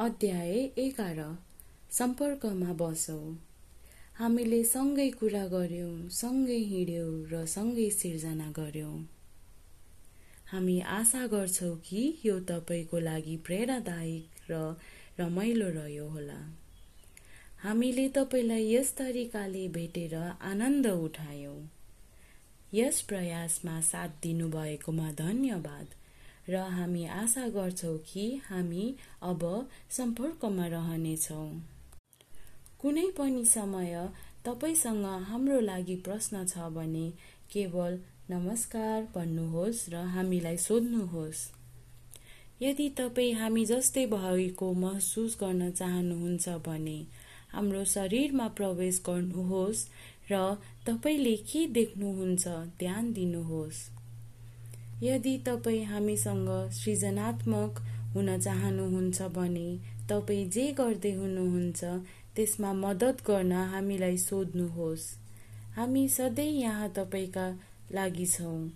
अध्याय एघार। सम्पर्कमा बसौँ। हामीले सँगै कुरा गर्यौँ सँगै हिँड्यौँ र सँगै सिर्जना गर्यौँ। हामी आशा गर्छौँ कि यो तपाईँको लागि प्रेरणादायक र रमाइलो रह्यो होला। हामीले तपाईँलाई यस तरिकाले भेटेर आनन्द उठायौँ। यस प्रयासमा साथ दिनुभएकोमा धन्यवाद। र हामी आशा गर्छौँ कि हामी अब सम्पर्कमा रहनेछौँ। कुनै पनि समय तपाईँसँग हाम्रो लागि प्रश्न छ भने केवल नमस्कार भन्नुहोस् र हामीलाई सोध्नुहोस्। यदि तपाईँ हामी जस्तै भएको महसुस गर्न चाहनुहुन्छ भने हाम्रो शरीरमा प्रवेश गर्नुहोस् र तपाईँले के देख्नुहुन्छ ध्यान दिनुहोस्। यदि तपाईँ हामीसँग सृजनात्मक हुन चाहनुहुन्छ भने तपाईँ जे गर्दै हुनुहुन्छ त्यसमा मद्दत गर्न हामीलाई सोध्नुहोस्। हामी सधैँ यहाँ तपाईँका लागि छौँ।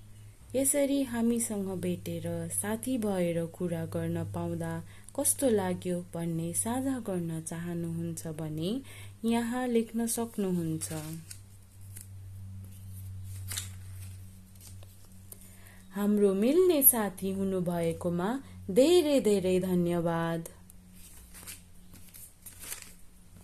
यसरी हामीसँग भेटेर साथी भएर कुरा गर्न पाउँदा कस्तो लाग्यो भन्ने साझा गर्न चाहनुहुन्छ भने यहाँ लेख्न सक्नुहुन्छ। हाम्रो मिल्ने साथी हुनुभएकोमा धेरै धेरै धन्यवाद।